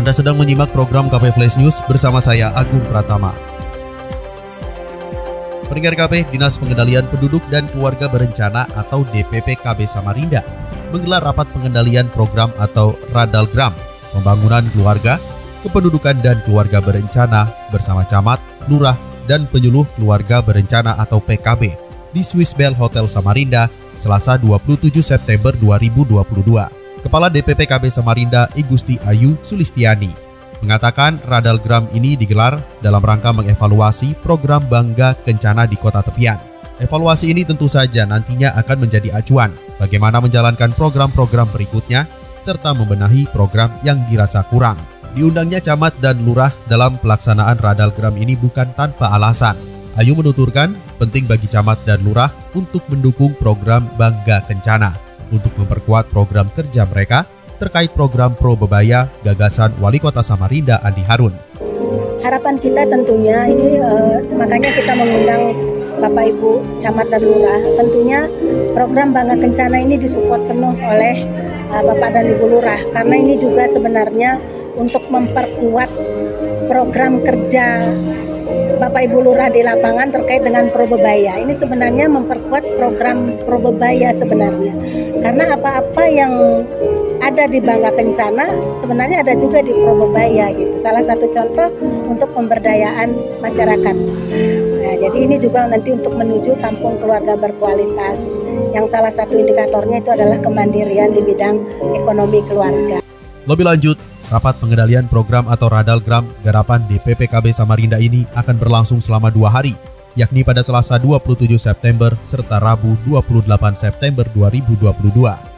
Anda sedang menyimak program KP Flash News bersama saya Agung Pratama. Pendengar KP, Dinas Pengendalian Penduduk dan Keluarga Berencana atau DPP KB Samarinda menggelar rapat pengendalian program atau Radalgram, pembangunan keluarga, kependudukan dan keluarga berencana bersama camat, lurah, dan penyuluh keluarga berencana atau PKB di Swiss Bell Hotel Samarinda, Selasa 27 September 2022. Kepala DPP KB Samarinda Igusti Ayu Sulistiani mengatakan Radalgram ini digelar dalam rangka mengevaluasi program Bangga Kencana di kota tepian. Evaluasi ini tentu saja nantinya akan menjadi acuan bagaimana menjalankan program-program berikutnya serta membenahi program yang dirasa kurang. Diundangnya camat dan lurah dalam pelaksanaan Radalgram ini bukan tanpa alasan. Ayu menuturkan penting bagi camat dan lurah untuk mendukung program Bangga Kencana untuk memperkuat program kerja mereka terkait program Pro Bebaya gagasan Wali Kota Samarinda Andi Harun. Harapan kita tentunya ini eh, makanya kita mengundang Bapak Ibu Camat dan Lurah. Tentunya program Bangga Kencana ini disupport penuh oleh eh, Bapak dan Ibu Lurah karena ini juga sebenarnya untuk memperkuat program kerja Bapak Ibu Lurah di lapangan terkait dengan Probebaya. Ini sebenarnya memperkuat program Probebaya sebenarnya. Karena apa-apa yang ada di Bangga Kencana sebenarnya ada juga di Probebaya gitu. Salah satu contoh untuk pemberdayaan masyarakat. Nah, jadi ini juga nanti untuk menuju kampung keluarga berkualitas. Yang salah satu indikatornya itu adalah kemandirian di bidang ekonomi keluarga. Lebih lanjut, Rapat pengendalian program atau Radalgram garapan DPPKB Samarinda ini akan berlangsung selama dua hari, yakni pada Selasa 27 September serta Rabu 28 September 2022.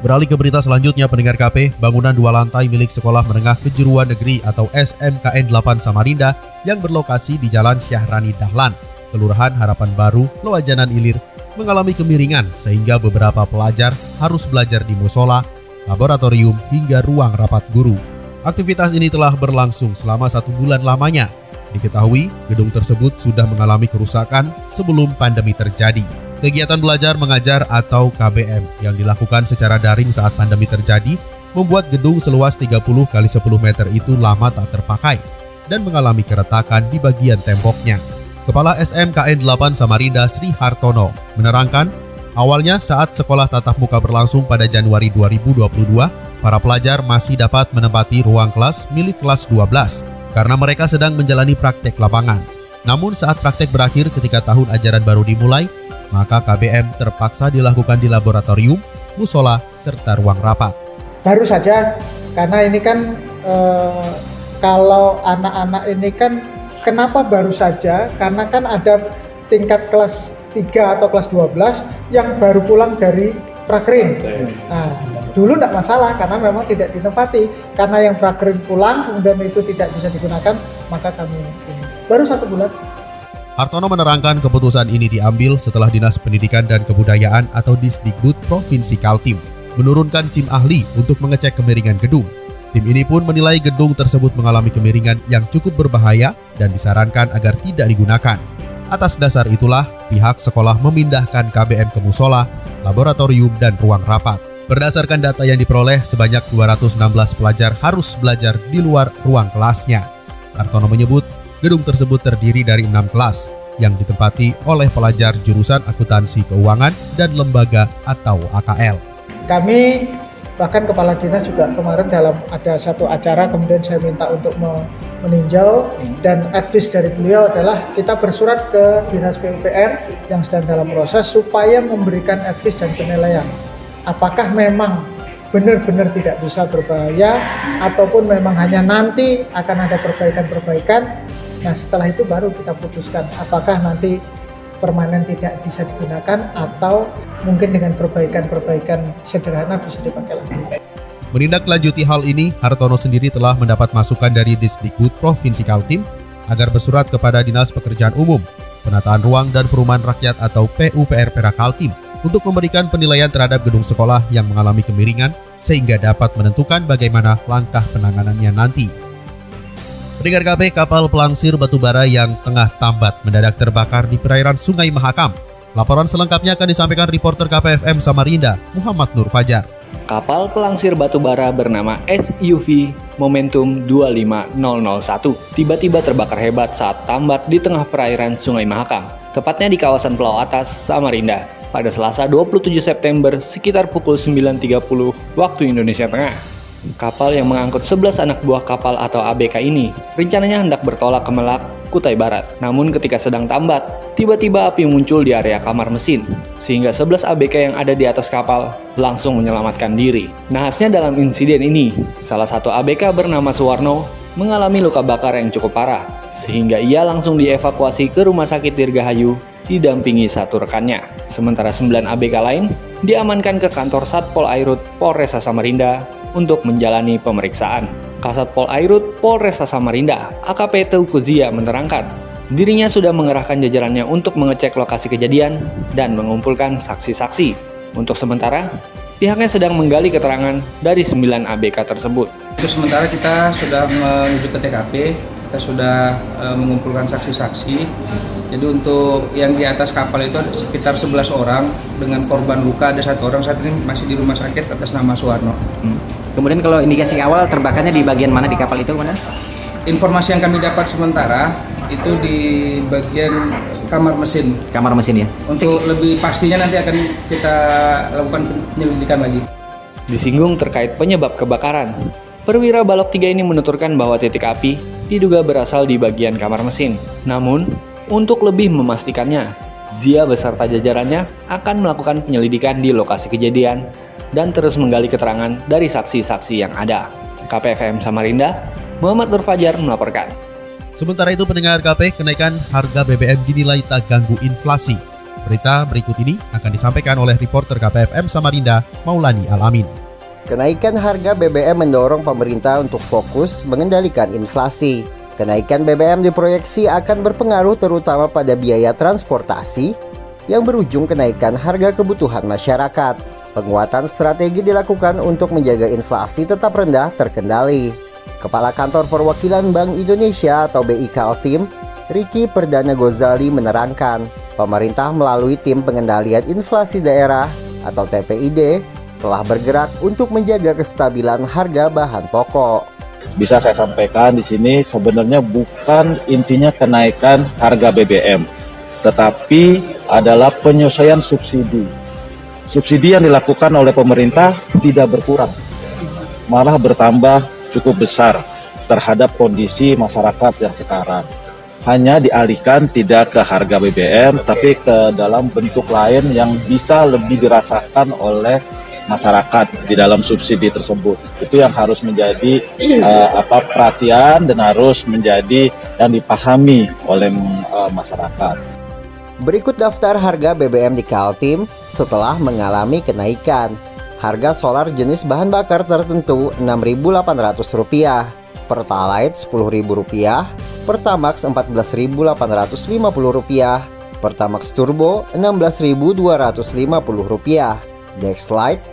Beralih ke berita selanjutnya pendengar KP, bangunan dua lantai milik Sekolah Menengah Kejuruan Negeri atau SMKN 8 Samarinda yang berlokasi di Jalan Syahrani Dahlan, Kelurahan Harapan Baru, Loajanan Ilir, mengalami kemiringan sehingga beberapa pelajar harus belajar di musola, laboratorium hingga ruang rapat guru. Aktivitas ini telah berlangsung selama satu bulan lamanya. Diketahui, gedung tersebut sudah mengalami kerusakan sebelum pandemi terjadi. Kegiatan belajar mengajar atau KBM yang dilakukan secara daring saat pandemi terjadi membuat gedung seluas 30 kali 10 meter itu lama tak terpakai dan mengalami keretakan di bagian temboknya. Kepala SMKN 8 Samarinda Sri Hartono menerangkan, awalnya saat sekolah tatap muka berlangsung pada Januari 2022, para pelajar masih dapat menempati ruang kelas milik kelas 12 karena mereka sedang menjalani praktek lapangan. Namun saat praktek berakhir ketika tahun ajaran baru dimulai, maka KBM terpaksa dilakukan di laboratorium, musola, serta ruang rapat. Baru saja, karena ini kan e, kalau anak-anak ini kan kenapa baru saja? Karena kan ada tingkat kelas 3 atau kelas 12 yang baru pulang dari prakrin. Nah, dulu tidak masalah karena memang tidak ditempati. Karena yang prakrin pulang kemudian itu tidak bisa digunakan, maka kami ini. Baru satu bulan. Hartono menerangkan keputusan ini diambil setelah Dinas Pendidikan dan Kebudayaan atau Disdikbud Provinsi Kaltim menurunkan tim ahli untuk mengecek kemiringan gedung. Tim ini pun menilai gedung tersebut mengalami kemiringan yang cukup berbahaya dan disarankan agar tidak digunakan. Atas dasar itulah, pihak sekolah memindahkan KBM ke musola, laboratorium, dan ruang rapat. Berdasarkan data yang diperoleh, sebanyak 216 pelajar harus belajar di luar ruang kelasnya. Hartono menyebut Gedung tersebut terdiri dari enam kelas yang ditempati oleh pelajar jurusan akuntansi keuangan dan lembaga atau AKL. Kami bahkan kepala dinas juga kemarin dalam ada satu acara kemudian saya minta untuk meninjau dan advice dari beliau adalah kita bersurat ke dinas PUPR yang sedang dalam proses supaya memberikan advice dan penilaian. Apakah memang benar-benar tidak bisa berbahaya ataupun memang hanya nanti akan ada perbaikan-perbaikan? Nah setelah itu baru kita putuskan apakah nanti permanen tidak bisa digunakan atau mungkin dengan perbaikan-perbaikan sederhana bisa dipakai lagi. Menindaklanjuti hal ini, Hartono sendiri telah mendapat masukan dari Disdikbud Provinsi Kaltim agar bersurat kepada Dinas Pekerjaan Umum, Penataan Ruang dan Perumahan Rakyat atau PUPR Perak Kaltim untuk memberikan penilaian terhadap gedung sekolah yang mengalami kemiringan sehingga dapat menentukan bagaimana langkah penanganannya nanti. Pendengar KP kapal pelangsir batubara yang tengah tambat mendadak terbakar di perairan Sungai Mahakam. Laporan selengkapnya akan disampaikan reporter KPFM Samarinda, Muhammad Nur Fajar. Kapal pelangsir batubara bernama SUV Momentum 25001 tiba-tiba terbakar hebat saat tambat di tengah perairan Sungai Mahakam, tepatnya di kawasan Pulau Atas, Samarinda, pada Selasa 27 September sekitar pukul 9.30 waktu Indonesia Tengah. Kapal yang mengangkut 11 anak buah kapal atau ABK ini rencananya hendak bertolak ke Melak, Kutai Barat. Namun ketika sedang tambat, tiba-tiba api muncul di area kamar mesin, sehingga 11 ABK yang ada di atas kapal langsung menyelamatkan diri. Nahasnya dalam insiden ini, salah satu ABK bernama Suwarno mengalami luka bakar yang cukup parah, sehingga ia langsung dievakuasi ke Rumah Sakit Dirgahayu didampingi satu rekannya. Sementara 9 ABK lain diamankan ke kantor Satpol Airut Polresa Samarinda untuk menjalani pemeriksaan. Kasat Pol Airut Polresta Samarinda, AKP Teuku Zia menerangkan, dirinya sudah mengerahkan jajarannya untuk mengecek lokasi kejadian dan mengumpulkan saksi-saksi. Untuk sementara, pihaknya sedang menggali keterangan dari 9 ABK tersebut. Untuk sementara kita sudah menuju ke TKP, kita sudah e, mengumpulkan saksi-saksi. Jadi untuk yang di atas kapal itu ada sekitar 11 orang dengan korban luka ada satu orang saat ini masih di rumah sakit atas nama Suwarno. Hmm. Kemudian kalau indikasi awal terbakarnya di bagian mana di kapal itu, mana? Informasi yang kami dapat sementara itu di bagian kamar mesin. Kamar mesin ya. Untuk lebih pastinya nanti akan kita lakukan penyelidikan lagi. Disinggung terkait penyebab kebakaran, Perwira Balok 3 ini menuturkan bahwa titik api diduga berasal di bagian kamar mesin. Namun, untuk lebih memastikannya, Zia beserta jajarannya akan melakukan penyelidikan di lokasi kejadian dan terus menggali keterangan dari saksi-saksi yang ada. KPFM Samarinda, Muhammad Nur Fajar melaporkan. Sementara itu pendengar KP, kenaikan harga BBM dinilai tak ganggu inflasi. Berita berikut ini akan disampaikan oleh reporter KPFM Samarinda, Maulani Alamin. Kenaikan harga BBM mendorong pemerintah untuk fokus mengendalikan inflasi. Kenaikan BBM diproyeksi akan berpengaruh terutama pada biaya transportasi yang berujung kenaikan harga kebutuhan masyarakat. Penguatan strategi dilakukan untuk menjaga inflasi tetap rendah terkendali. Kepala Kantor Perwakilan Bank Indonesia atau BI Kaltim, Riki Perdana Gozali menerangkan, pemerintah melalui tim pengendalian inflasi daerah atau TPID telah bergerak untuk menjaga kestabilan harga bahan pokok. Bisa saya sampaikan di sini sebenarnya bukan intinya kenaikan harga BBM, tetapi adalah penyesuaian subsidi subsidi yang dilakukan oleh pemerintah tidak berkurang, malah bertambah cukup besar terhadap kondisi masyarakat yang sekarang. Hanya dialihkan tidak ke harga BBM, tapi ke dalam bentuk lain yang bisa lebih dirasakan oleh masyarakat di dalam subsidi tersebut. Itu yang harus menjadi uh, apa perhatian dan harus menjadi yang dipahami oleh uh, masyarakat. Berikut daftar harga BBM di Kaltim setelah mengalami kenaikan. Harga solar jenis bahan bakar tertentu Rp6.800, Pertalite Rp10.000, Pertamax Rp14.850, Pertamax Turbo Rp16.250, Dexlite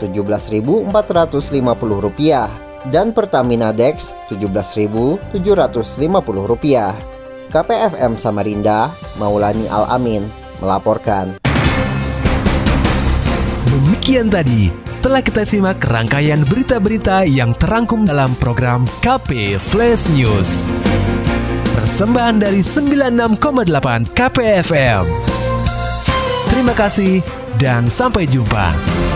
Rp17.450, dan Pertamina Dex Rp17.750. KPFM Samarinda, Maulani Al-Amin, melaporkan. Demikian tadi telah kita simak rangkaian berita-berita yang terangkum dalam program KP Flash News. Persembahan dari 96,8 KPFM. Terima kasih dan sampai jumpa.